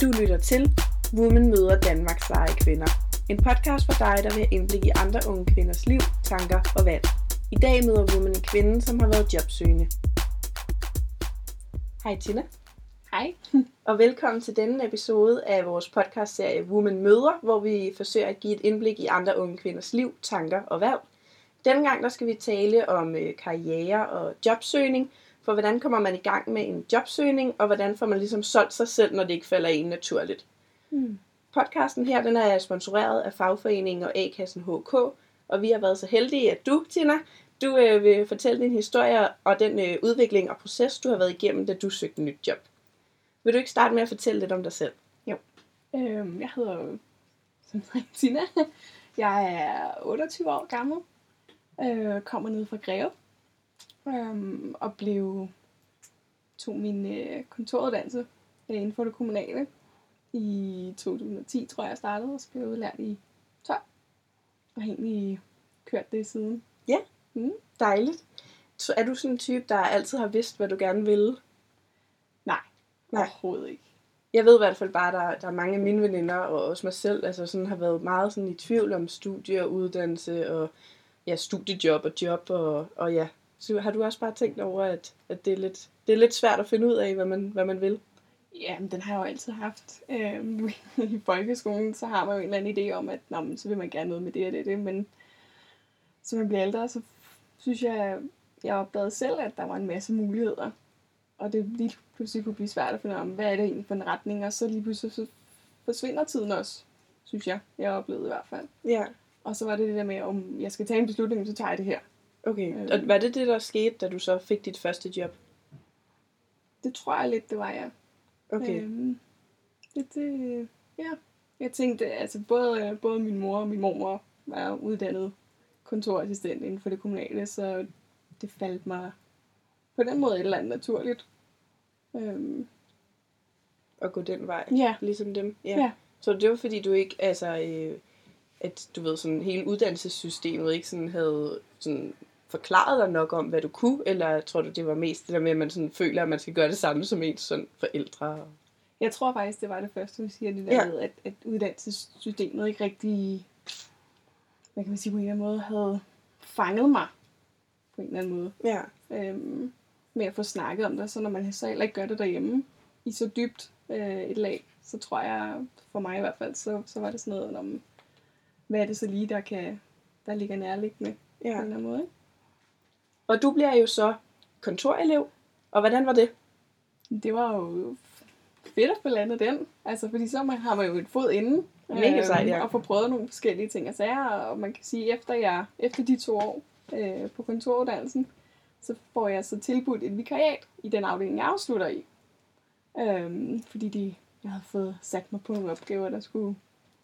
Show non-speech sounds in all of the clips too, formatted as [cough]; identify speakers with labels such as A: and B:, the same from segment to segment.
A: Du lytter til Women møder Danmarks seje kvinder. En podcast for dig, der vil have indblik i andre unge kvinders liv, tanker og valg. I dag møder Women en kvinde, som har været jobsøgende. Hej Tina.
B: Hej. [laughs]
A: Og velkommen til denne episode af vores podcastserie Women Møder, hvor vi forsøger at give et indblik i andre unge kvinders liv, tanker og valg. Denne gang der skal vi tale om øh, karriere og jobsøgning, for hvordan kommer man i gang med en jobsøgning, og hvordan får man ligesom solgt sig selv, når det ikke falder en naturligt.
B: Mm.
A: Podcasten her den er sponsoreret af fagforeningen og A-kassen HK, og vi har været så heldige, at du, Tina, du øh, vil fortælle din historie og den øh, udvikling og proces, du har været igennem, da du søgte nyt job. Vil du ikke starte med at fortælle lidt om dig selv?
B: Øhm, jeg hedder jo som sagt Tina. Jeg er 28 år gammel. Øh, kommer ned fra Greve. Øhm, og blev tog min øh, kontoruddannelse øh, inden for det kommunale i 2010, tror jeg, jeg startede, og så blev jeg udlært i 12. Og har egentlig kørt det siden.
A: Dejligt. Så er du sådan en type, der altid har vidst, hvad du gerne ville?
B: Nej,
A: Nej.
B: overhovedet ikke.
A: Jeg ved i hvert fald bare, at der, der er mange af mine veninder, og også mig selv, altså sådan har været meget sådan i tvivl om studie og uddannelse, og ja, studiejob og job, og, og ja. Så har du også bare tænkt over, at, at det, er lidt, det er lidt svært at finde ud af, hvad man, hvad man vil?
B: Ja, men den har jeg jo altid haft. Øhm, [laughs] I folkeskolen, så har man jo en eller anden idé om, at Nå, men, så vil man gerne noget med det og det, det. Men som man bliver ældre, så synes jeg, jeg opdagede selv, at der var en masse muligheder. Og det lige pludselig kunne blive svært at finde ud af, hvad er det egentlig for en retning, og så lige pludselig så forsvinder tiden også, synes jeg. Jeg oplevede i hvert fald.
A: Ja,
B: Og så var det det der med, om jeg skal tage en beslutning, så tager jeg det her.
A: Okay.
B: Øhm.
A: Og var det det, der skete, da du så fik dit første job?
B: Det tror jeg lidt, det var jeg.
A: Okay.
B: Øhm, det, det, ja. Jeg tænkte, altså både, både min mor og min mormor var uddannet kontorassistent inden for det kommunale, så det faldt mig på den måde et eller andet naturligt. Øhm,
A: At gå den vej,
B: ja,
A: ligesom dem?
B: Ja.
A: Så det var fordi, du ikke, altså, øh, at du ved, sådan hele uddannelsessystemet ikke sådan havde sådan forklaret dig nok om, hvad du kunne, eller tror du, det var mest det der med, at man sådan føler, at man skal gøre det samme som ens sådan forældre?
B: jeg tror faktisk, det var det første, du siger, det der
A: Ja.
B: med, at, at uddannelsessystemet ikke rigtig, hvad kan man sige, på en eller anden måde havde fanget mig på en eller anden måde.
A: Ja.
B: øhm, med at få snakket om det, så når man så heller ikke gør det derhjemme i så dybt øh, et lag, så tror jeg, for mig i hvert fald, så, så var det sådan noget om, hvad er det så lige, der kan der ligger nærliggende på
A: ja.
B: en eller anden måde. Ikke?
A: Og du bliver jo så kontorelev, og hvordan var det?
B: Det var jo fedt at få landet den, altså fordi så man, har man jo et fod inde,
A: Mega sejt, ja.
B: og få prøvet nogle forskellige ting og sager, og man kan sige, efter jeg efter de to år øh, på kontoruddannelsen, så får jeg så tilbudt et vikariat i den afdeling, jeg afslutter i. Øhm, fordi de, jeg havde fået sat mig på nogle opgaver, der skulle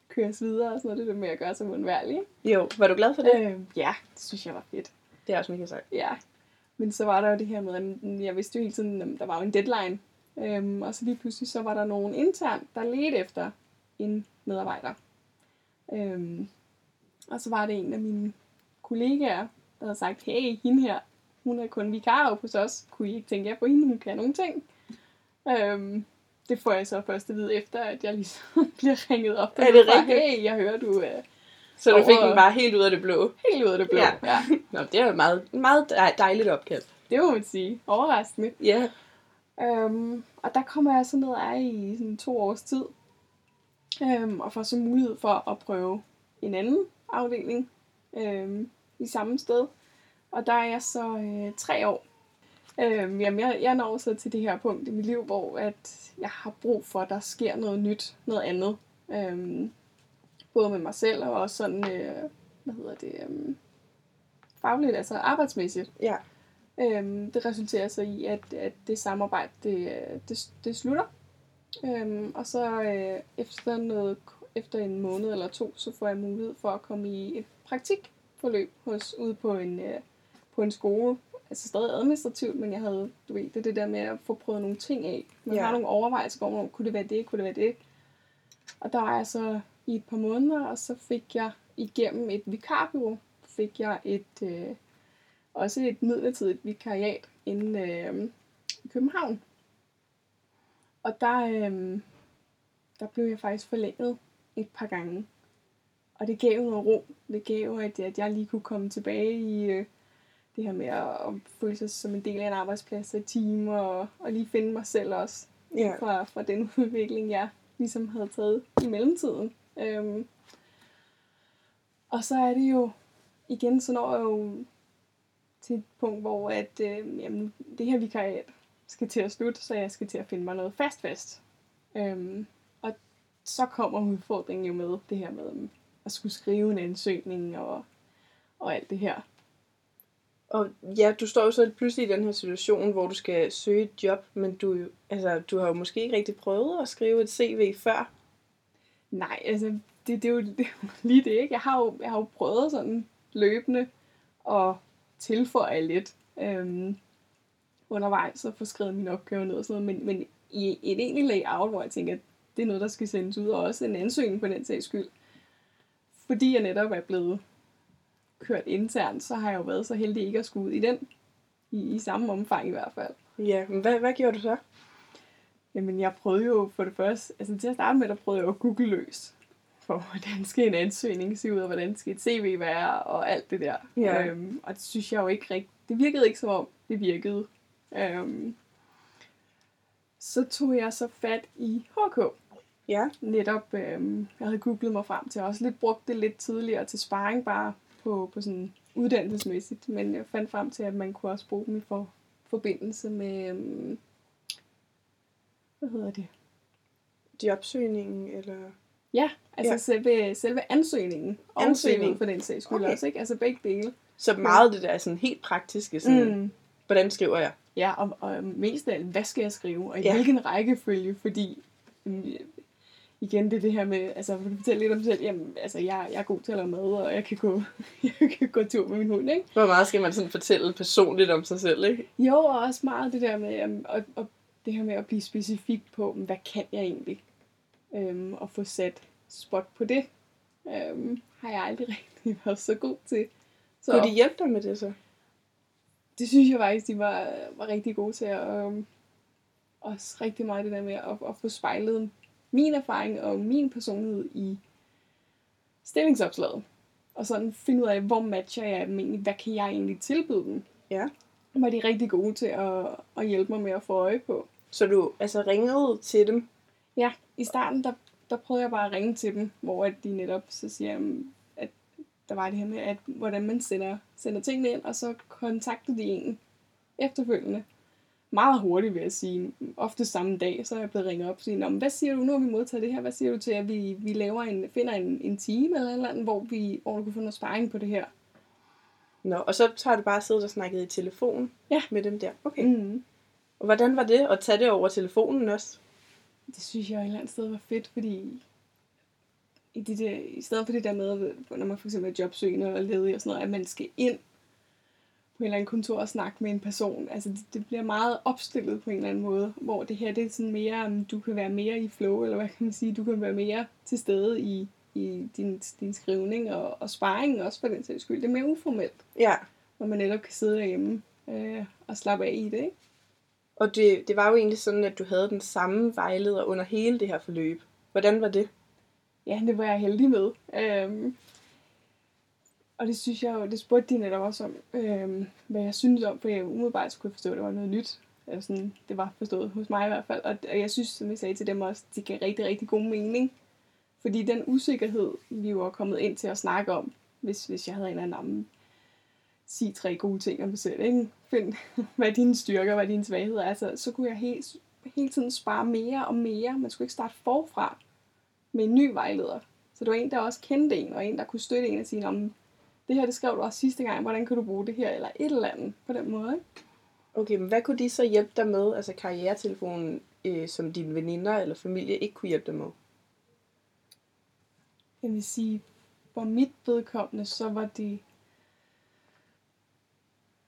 B: køres videre og sådan noget. Det er det med at gøre sig undværlig.
A: Jo, var du glad for det?
B: Øhm, ja, det synes jeg var fedt.
A: Det er også mega sejt.
B: Ja. Men så var der jo det her med, at jeg vidste jo hele tiden, at der var jo en deadline. Øhm, og så lige pludselig så var der nogen intern, der ledte efter en medarbejder. Øhm, og så var det en af mine kollegaer, der havde sagt, hey, hende her, hun er kun vikar op hos os. Kunne I ikke tænke jer på hende? Hun kan nogle ting. Øhm, det får jeg så først at vide efter, at jeg ligesom [laughs] bliver ringet op.
A: Er det rigtigt?
B: Hey, jeg hører, du er
A: Så du fik den bare helt ud af det blå?
B: helt ude af det blå.
A: Ja.
B: ja.
A: Nå, det er jo meget, meget dej- dejligt opkald.
B: Det må man sige. Overraskende.
A: Ja.
B: Øhm, og der kommer jeg så ned og er i sådan to års tid. Øhm, og får så mulighed for at prøve en anden afdeling øhm, i samme sted. Og der er jeg så øh, tre år. Øhm, jamen jeg, jeg når så til det her punkt i mit liv, hvor at jeg har brug for, at der sker noget nyt, noget andet. Øhm, både med mig selv og også sådan, øh, hvad hedder det, øhm, fagligt, altså arbejdsmæssigt.
A: Ja.
B: Øhm, det resulterer så i, at, at det samarbejde, det, det, det slutter. Øhm, og så øh, efter, noget, efter en måned eller to, så får jeg mulighed for at komme i et praktikforløb hos, ude på en, øh, på en skole. Altså stadig administrativt, men jeg havde, du ved, det, det der med at få prøvet nogle ting af. Man
A: Ja.
B: har nogle overvejelser om, kunne det være det, kunne det være det. Og der var jeg så i et par måneder, og så fik jeg igennem et vikarbyrå, fik jeg et, øh, også et midlertidigt vikariat inde øh, i København. Og der, øh, der blev jeg faktisk forlænget et par gange. Og det gav noget ro. Det gav, at, at jeg lige kunne komme tilbage i øh, det her med at, at føle sig som en del af en arbejdsplads og team, og, og lige finde mig selv også
A: Ja.
B: fra, fra den [laughs] udvikling, jeg ligesom havde taget i mellemtiden. Øhm, og så er det jo, igen, så når jeg jo til et punkt, hvor at, øh, jamen, det her vikariat skal til at slutte, så jeg skal til at finde mig noget fast fast. Øhm, og så kommer udfordringen jo med det her med at skulle skrive en ansøgning og, og alt det her.
A: Og ja, du står jo så pludselig i den her situation, hvor du skal søge et job, men du, altså, du har jo måske ikke rigtig prøvet at skrive et CV før.
B: Nej, altså, det, det, er jo, det er jo lige det, ikke? Jeg har jo, jeg har jo prøvet sådan løbende at tilføje lidt øhm, undervejs og få skrevet mine opgaver ned og sådan noget, men, men i et egentlig layout, hvor jeg tænker, at det er noget, der skal sendes ud, og også en ansøgning på den sags skyld. Fordi jeg netop er blevet kørt internt, så har jeg jo været så heldig ikke at skulle ud i den, i, i samme omfang i hvert fald.
A: Ja, men hvad, hvad gjorde du så?
B: Jamen, jeg prøvede jo for det første, altså til at starte med, der prøvede jeg jo at google løs. For hvordan skal en ansøgning se ud, og hvordan skal et CV være, og alt det der.
A: Ja.
B: Øhm, og det synes jeg jo ikke rigtigt, det virkede ikke som om, det virkede. Øhm, så tog jeg så fat i HK.
A: Ja,
B: Netop, øhm, jeg havde googlet mig frem til, har også lidt brugt det lidt tidligere til sparring, bare på, på sådan uddannelsesmæssigt. Men jeg fandt frem til, at man kunne også bruge dem i for, forbindelse med, øhm, hvad hedder det?
A: jobsøgningen, eller...
B: Ja, altså
A: Ja.
B: Selve, selve ansøgningen. Og
A: Ansøgningen.
B: For den sags skyld
A: Okay.
B: også, ikke? Altså begge dele.
A: Så meget det der er sådan helt praktiske, sådan, mm. hvordan skriver jeg?
B: Ja, og, og mest af alt, hvad skal jeg skrive? Og i
A: Ja.
B: hvilken rækkefølge? Fordi, øhm, igen, det det her med, altså, vil du fortælle lidt om dig selv? Jamen, altså, jeg, jeg er god til at lave mad, og jeg kan gå, [laughs] jeg kan gå tur med min hund, ikke?
A: Hvor meget skal man sådan fortælle personligt om sig selv, ikke?
B: Jo, og også meget det der med, og, og det her med at blive specifik på, hvad kan jeg egentlig? Um, og få sat spot på det, um, har jeg aldrig [laughs] rigtig været så god til. Så
A: Kunne de hjælpe dig med det så?
B: det synes jeg faktisk, de var, var rigtig gode til. Og um, også rigtig meget det der med at, at få spejlet min erfaring og min personlighed i stillingsopslaget. Og sådan finde ud af, hvor matcher jeg dem egentlig? Hvad kan jeg egentlig tilbyde dem?
A: Ja.
B: var de rigtig gode til at, at hjælpe mig med at få øje på.
A: Så du altså ringede til dem?
B: Ja, i starten, der, der prøvede jeg bare at ringe til dem, hvor at de netop så siger, at der var det her med, at hvordan man sender, sender tingene ind, og så kontaktede de en efterfølgende. Meget hurtigt, vil jeg sige. Ofte samme dag, så er jeg blevet ringet op og sige, "Nå, hvad siger du, nu har vi modtaget det her, hvad siger du til, at vi, vi laver en, finder en, en time eller eller andet, hvor, vi, hvor du kan få noget sparring på det her.
A: Nå, og så har du bare siddet og snakket i telefon
B: Ja.
A: med dem der? Okay.
B: Mm.
A: Og hvordan var det at tage det over telefonen også?
B: Det synes jeg et eller andet sted var fedt, fordi i, det der, i stedet for det der med, når man for eksempel er jobsøgende og ledig og sådan noget, at man skal ind på en eller anden kontor og snakke med en person. Altså det, det bliver meget opstillet på en eller anden måde, hvor det her det er sådan mere, du kan være mere i flow, eller hvad kan man sige, du kan være mere til stede i, i din, din skrivning og, og sparring også for den sags skyld. Det er mere uformelt,
A: Ja.
B: hvor man netop kan sidde derhjemme øh, og slappe af i det, ikke?
A: Og det, det var jo egentlig sådan, at du havde den samme vejleder under hele det her forløb. Hvordan var det?
B: Ja, det var jeg heldig med. Øhm, og det synes jeg jo, det spurgte de netop også om, øhm, hvad jeg synes om, for jeg umiddelbart skulle forstå, at det var noget nyt. Eller sådan, det var forstået hos mig i hvert fald. Og, og jeg synes, som jeg sagde til dem også, det gav rigtig, rigtig god mening. Fordi den usikkerhed, vi var kommet ind til at snakke om, hvis, hvis jeg havde en eller anden sige tre gode ting om mig selv, ikke? Find, [laughs] hvad dine styrker, hvad dine svagheder er, altså, så kunne jeg helt, hele tiden spare mere og mere. Man skulle ikke starte forfra med en ny vejleder. Så det var en, der også kendte en, og en, der kunne støtte en og sige, om det her, det skrev du også sidste gang, hvordan kan du bruge det her, eller et eller andet på den måde. Ikke?
A: Okay, men hvad kunne de så hjælpe dig med, altså karrieretelefonen, øh, som dine veninder eller familie ikke kunne hjælpe dig med?
B: Jeg vil sige, for mit vedkommende, så var det,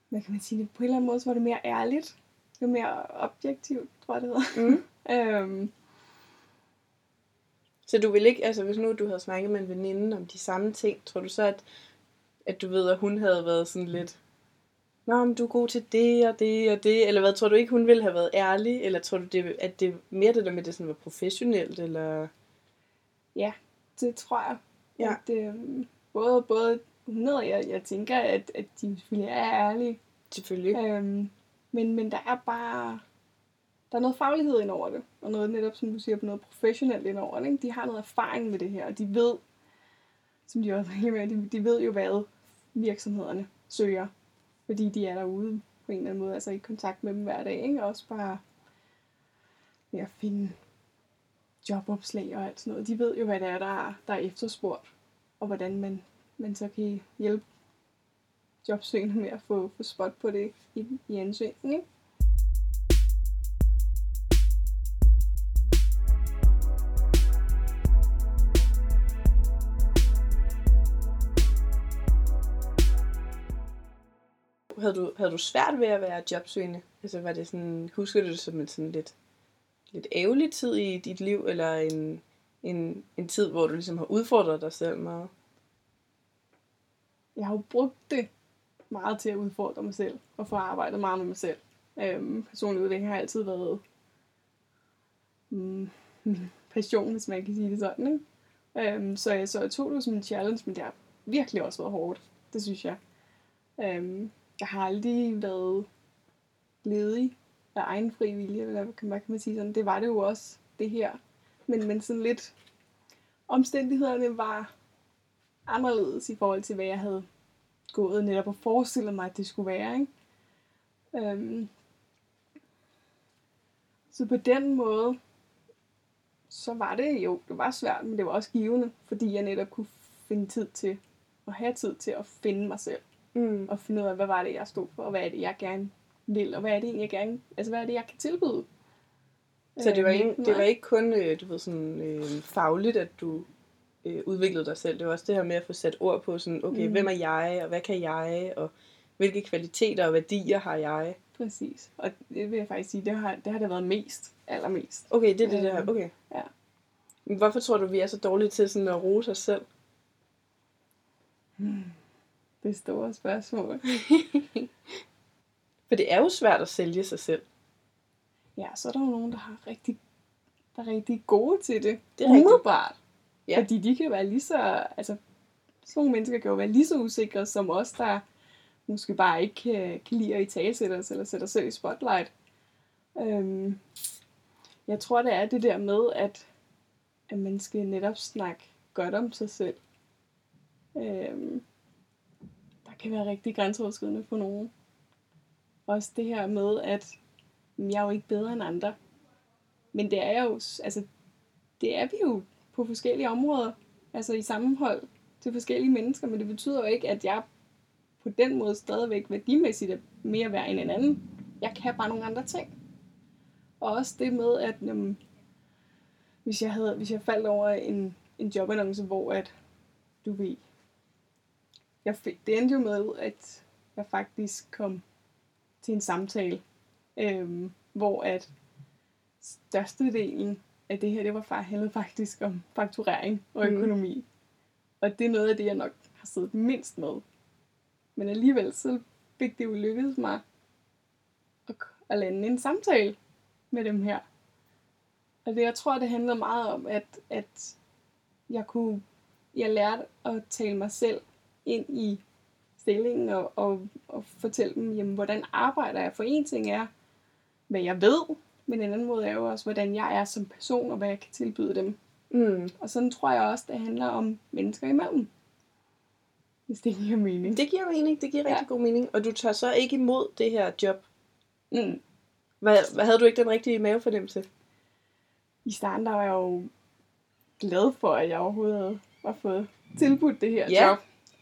B: hvad kan man sige, på en eller anden måde, så var det mere ærligt. Det var mere objektivt, tror jeg, det hedder.
A: Mm. [laughs]
B: øhm,
A: Så du ville ikke, altså hvis nu du havde snakket med en veninde om de samme ting, tror du så, at, at du ved, at hun havde været sådan lidt, Nå, men du er god til det og det og det, eller hvad, tror du ikke, hun ville have været ærlig, eller tror du, det, at det mere det der med, at det sådan var professionelt, eller...
B: Det tror jeg.
A: Ja.
B: At, øhm, både, både 100, jeg, jeg tænker, at, at de selvfølgelig er ærlige.
A: Selvfølgelig.
B: Øhm, men, men der er bare... Der er noget faglighed ind over det. Og noget netop, som du siger, noget professionelt ind over det. Ikke? De har noget erfaring med det her. Og de ved, som de også er med, de, de ved jo, hvad virksomhederne søger. Fordi de er derude på en eller anden måde. Altså i kontakt med dem hver dag. Ikke? Også bare med at finde jobopslag og alt sådan noget. De ved jo, hvad det er, der er, der er efterspurgt. Og hvordan man, men så kan hjælpe jobsøgende med at få, få spot på det i, i ansøgningen. Ikke?
A: Havde du, havde du svært ved at være jobsøgende? Altså var det sådan, husker du det som en sådan lidt, lidt ævlig tid i dit liv, eller en, en, en tid, hvor du ligesom har udfordret dig selv meget?
B: Jeg har jo brugt det meget til at udfordre mig selv, og få arbejdet meget med mig selv. Øhm, personlig udvikling har altid været mm, min [laughs] passion, hvis man kan sige det sådan. Ikke? Øhm, så, jeg, så jeg tog det som en challenge, men det har virkelig også været hårdt. Det synes jeg. Øhm, jeg har aldrig været ledig af egen fri vilje, eller hvad kan, hvad kan man sige sådan. Det var det jo også, det her. Men, men sådan lidt, omstændighederne var anderledes i forhold til, hvad jeg havde gået netop og forestillet mig, at det skulle være. Ikke? Øhm, så på den måde, så var det jo, det var svært, men det var også givende, fordi jeg netop kunne finde tid til, at have tid til at finde mig selv,
A: Mm.
B: og finde ud af, hvad var det, jeg stod for, og hvad er det, jeg gerne vil, og hvad er det egentlig, jeg gerne, altså hvad er det, jeg kan tilbyde.
A: Så det var,
B: Øh,
A: ikke, det var ikke kun øh, du ved, sådan, øh, fagligt, at du øh, udviklede dig selv. Det var også det her med at få sat ord på, sådan, okay,
B: Mm.
A: hvem er jeg, og hvad kan jeg, og hvilke kvaliteter og værdier har jeg?
B: Præcis. Og det vil jeg faktisk sige, det har det, har det været mest, allermest.
A: Okay, det er det, det her.
B: Øhm,
A: Okay.
B: ja.
A: Men hvorfor tror du, vi er så dårlige til sådan at rose os selv?
B: Det er store spørgsmål. [laughs]
A: For det er jo svært at sælge sig selv.
B: Ja, så er der jo nogen, der har rigtig, der er rigtig gode til det.
A: Det er rigtigt. Ja.
B: Fordi de kan være lige så, altså, sådan nogle mennesker kan jo være lige så usikre som os, der måske bare ikke kan, kan lide at i talsætte os, eller sætte os selv i spotlight. Øhm, jeg tror, det er det der med, at, at man skal netop snakke godt om sig selv. Øhm, der kan være rigtig grænseoverskridende for nogen. Også det her med, at jeg er jo ikke bedre end andre. Men det er jo, altså, det er vi jo på forskellige områder. Altså i sammenhold til forskellige mennesker, men det betyder jo ikke, at jeg på den måde stadigvæk værdimæssigt er mere værd end en anden. Jeg kan bare nogle andre ting. Og også det med, at jamen, hvis, jeg havde, hvis jeg faldt over en, en jobannonce, hvor at, du ved, jeg fik, det endte jo med, at jeg faktisk kom til en samtale, øhm, hvor at størstedelen af det her, det var far, handlede faktisk om fakturering og
A: Mhm.
B: økonomi. Mm. Og det er noget af det, jeg nok har siddet mindst med. Men alligevel så fik det jo lykkedes mig at, at lande en samtale med dem her. Og det, jeg tror, det handlede meget om, at, at jeg kunne, jeg lærte at tale mig selv ind i stillingen og, og, og fortælle dem, jamen, hvordan arbejder jeg? For en ting er, hvad jeg ved, men en anden måde er jo også, hvordan jeg er som person, og hvad jeg kan tilbyde dem.
A: Mm.
B: Og sådan tror jeg også, det handler om mennesker imellem. Hvis det giver mening.
A: Det giver mening, det giver rigtig
B: Ja.
A: ja. god mening. Og du tager så ikke imod det her job.
B: Mm.
A: Hvad, hvad havde du ikke den rigtige mavefornemmelse?
B: I starten der var jeg jo glad for, at jeg overhovedet var fået tilbudt det her
A: Ja,
B: job.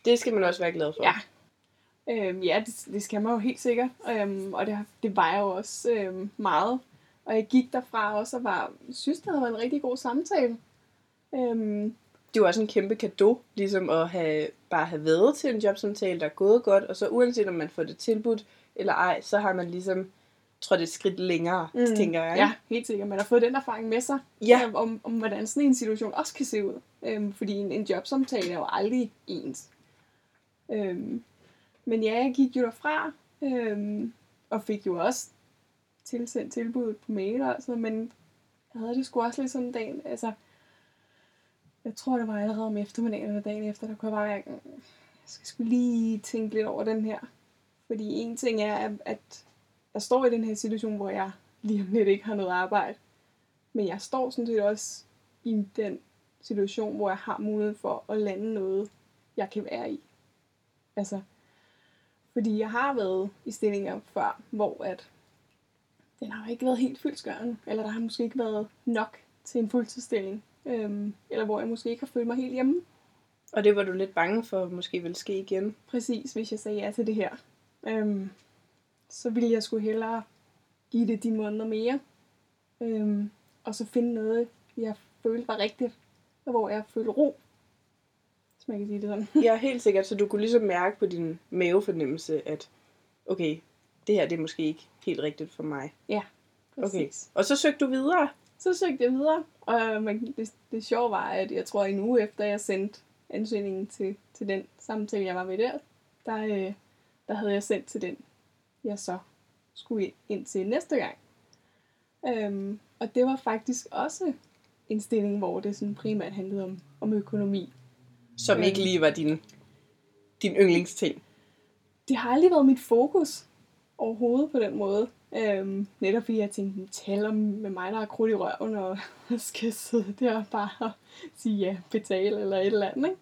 A: Det skal man også være glad for.
B: Ja. Øhm, ja, det, det skal man jo helt sikkert. Øhm, og det, det var jeg jo også øhm, meget. Og jeg gik derfra også og var, synes, det havde været en rigtig god samtale. Øhm,
A: Det jo også en kæmpe gave, ligesom at have, bare have været til en jobsamtale, der er gået godt, og så uanset om man får det tilbudt eller ej, så har man ligesom trådt et skridt længere, mm. tænker jeg.
B: Ja, helt sikkert. Man har fået den erfaring med sig,
A: Ja.
B: øhm, om, om hvordan sådan en situation også kan se ud. Øhm, fordi en, en jobsamtale er jo aldrig ens. Øhm, men ja, jeg gik jo derfra, øhm, og fik jo også tilsendt tilbuddet på mail og sådan noget, men jeg havde det sgu også lidt sådan en dag, altså, jeg tror, det var allerede om eftermiddagen eller dagen efter, der kunne jeg bare jeg skal sgu lige tænke lidt over den her. Fordi en ting er, at- at jeg står i den her situation, hvor jeg lige om lidt ikke har noget arbejde. Men jeg står sådan set også i den situation, hvor jeg har mulighed for at lande noget, jeg kan være i. Altså, fordi jeg har været i stillinger før, hvor at den har jo ikke været helt fyldskørende, eller der har måske ikke været nok til en fuldtidsstilling, øhm, eller hvor jeg måske ikke har følt mig helt hjemme.
A: Og det var du lidt bange for, måske vil ske igen.
B: Præcis, hvis jeg sagde ja til det her. Øhm, så ville jeg skulle hellere give det de måneder mere, øhm, og så finde noget, jeg følte var rigtigt, og hvor jeg følte ro, hvis man kan sige det sådan.
A: Ja, helt sikkert. Så du kunne ligesom mærke på din mavefornemmelse, at okay, det her det er måske ikke helt rigtigt for mig. Okay.
B: Præcis.
A: Og så søgte du videre.
B: Så søgte jeg videre, og man, det, det sjove var, at jeg tror en uge efter, jeg sendte ansøgningen til, til den samtale, jeg var ved der, der, øh, der havde jeg sendt til den, jeg så skulle ind til næste gang. Øhm, og det var faktisk også en stilling, hvor det sådan primært handlede om, om økonomi.
A: Som
B: Ja.
A: ikke lige var din, din yndlingsting.
B: Det har aldrig været mit fokus overhovedet på den måde. Øhm, netop fordi jeg tænkte, hmm, taler med mig, der er krudt i røven, [laughs] og skal sidde der og bare sige ja, betale eller et eller andet. Ikke?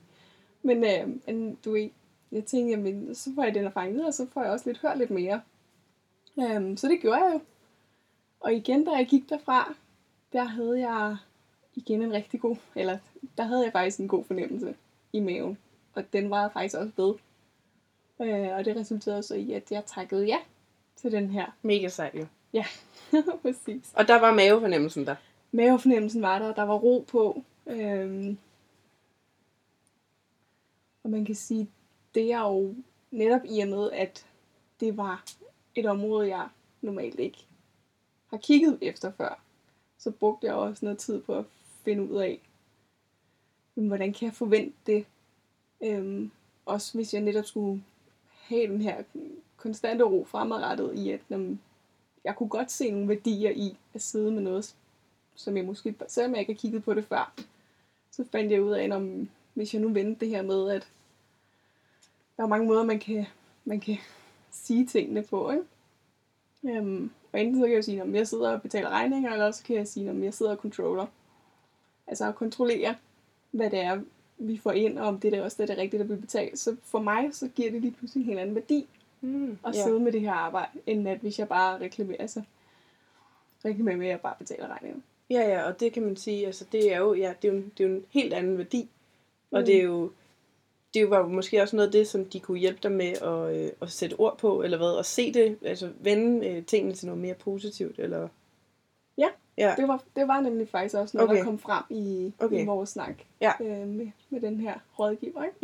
B: Men, øh, men du ved, jeg tænkte, jamen, så får jeg den erfaring videre, og så får jeg også lidt hørt lidt mere. Øhm, så det gjorde jeg jo. Og igen, da jeg gik derfra, der havde jeg igen en rigtig god, eller der havde jeg faktisk en god fornemmelse i maven. Og den var faktisk også ved. Øh, og det resulterede så i, at jeg takkede ja til den her.
A: Mega sejt jo.
B: Ja, [laughs] præcis.
A: Og der var mavefornemmelsen der.
B: Mavefornemmelsen var der, og der var ro på. Øhm, og man kan sige, det er jo netop i og med, at det var et område, jeg normalt ikke har kigget efter før. Så brugte jeg også noget tid på at finde ud af, jamen, hvordan kan jeg forvente det? Øhm, også hvis jeg netop skulle have den her konstante ro fremadrettet i, at jamen, jeg kunne godt se nogle værdier i at sidde med noget, som jeg måske, selvom jeg ikke har kigget på det før, så fandt jeg ud af, at om, hvis jeg nu vendte det her med, at der er mange måder, man kan, man kan sige tingene på, ikke? Øhm, og enten så kan jeg sige, om jeg sidder og betaler regninger, eller også kan jeg sige, om jeg sidder og controller. Altså at kontrollere, hvad det er, vi får ind, og om det er også det, der er rigtigt at bliver betalt. Så for mig, så giver det lige pludselig en helt anden værdi
A: Mm,
B: at sidde med det her arbejde, end at hvis jeg bare reklamerer, altså, reklamerer med, at jeg bare betaler regningen.
A: Ja, ja, og det kan man sige, altså det er jo, ja, det er jo, det er jo en helt anden værdi. Og
B: Mm.
A: det er jo, det var jo måske også noget af det, som de kunne hjælpe dig med at, øh, at sætte ord på, eller hvad, og se det, altså vende øh, tingene til noget mere positivt, eller...
B: Ja,
A: Ja,
B: Det var, det var nemlig faktisk også noget,
A: Okay.
B: der kom frem i,
A: Okay.
B: i vores snak
A: Ja.
B: øh, med, med den her rådgiver. Ikke?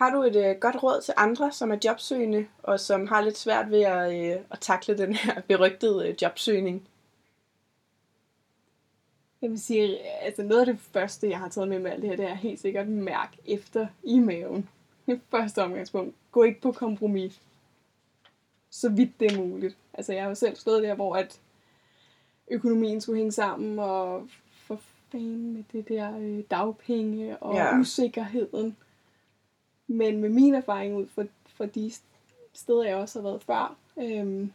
A: Har du et øh, godt råd til andre, som er jobsøgende, og som har lidt svært ved at, øh, at takle den her [laughs] berygtede øh, jobsøgning?
B: Jeg vil sige, altså noget af det første, jeg har taget med med alt det her, det er helt sikkert mærk efter i maven. Første omgangspunkt. Gå ikke på kompromis. Så vidt det er muligt. Altså jeg har jo selv stået der, hvor at økonomien skulle hænge sammen, og for fanden med det der øh, dagpenge og Ja. usikkerheden. Men med min erfaring ud fra, fra de steder, jeg også har været før, øhm,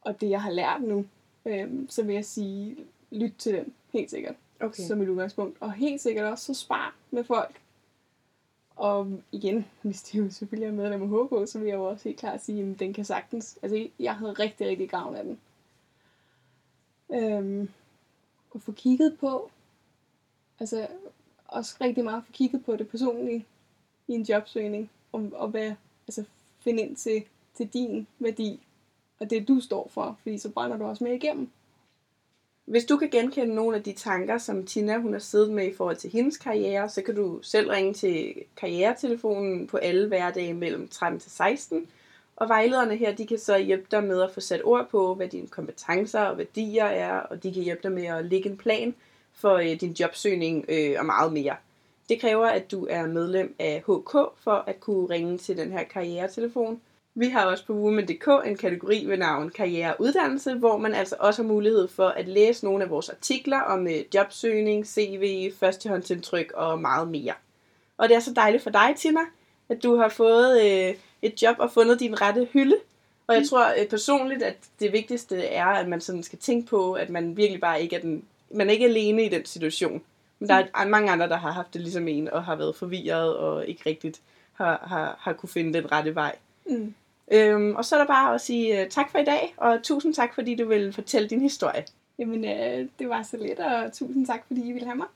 B: og det, jeg har lært nu, øhm, så vil jeg sige, lyt til dem, helt sikkert,
A: Okay.
B: som et udgangspunkt. Og helt sikkert også, så spar med folk. Og igen, [laughs] hvis de jo selvfølgelig er medlem af HK, så vil jeg jo også helt klart sige, at den kan sagtens, altså jeg havde rigtig, rigtig gavn af den. Øhm, at få kigget på, altså også rigtig meget få kigget på det personlige i en jobsøgning, og, og hvad, altså finde ind til, til din værdi, og det du står for, fordi så brænder du også med igennem.
A: Hvis du kan genkende nogle af de tanker, som Tina hun har siddet med i forhold til hendes karriere, så kan du selv ringe til karrieretelefonen på alle hverdage mellem 13 til 16. Og vejlederne her, de kan så hjælpe dig med at få sat ord på, hvad dine kompetencer og værdier er, og de kan hjælpe dig med at lægge en plan for øh, din jobsøgning øh, og meget mere. Det kræver, at du er medlem af HK for at kunne ringe til den her karrieretelefon. Vi har også på Women.dk en kategori ved navn Karriere og Uddannelse, hvor man altså også har mulighed for at læse nogle af vores artikler om øh, jobsøgning, CV, førstehåndsindtryk og meget mere. Og det er så dejligt for dig, Tina, at du har fået øh, et job og fundet din rette hylde. Og jeg
B: Mm.
A: tror øh, personligt, at det vigtigste er, at man sådan skal tænke på, at man virkelig bare ikke er den, man er ikke alene i den situation. Men der er mange andre, der har haft det ligesom en, og har været forvirret og ikke rigtigt har, har, har kunne finde den rette vej.
B: Mm.
A: Øhm, og så er der bare at sige øh, tak for i dag, og tusind tak, fordi du vil fortælle din historie.
B: Jamen, øh, det var så lidt, og tusind tak, fordi I ville have mig.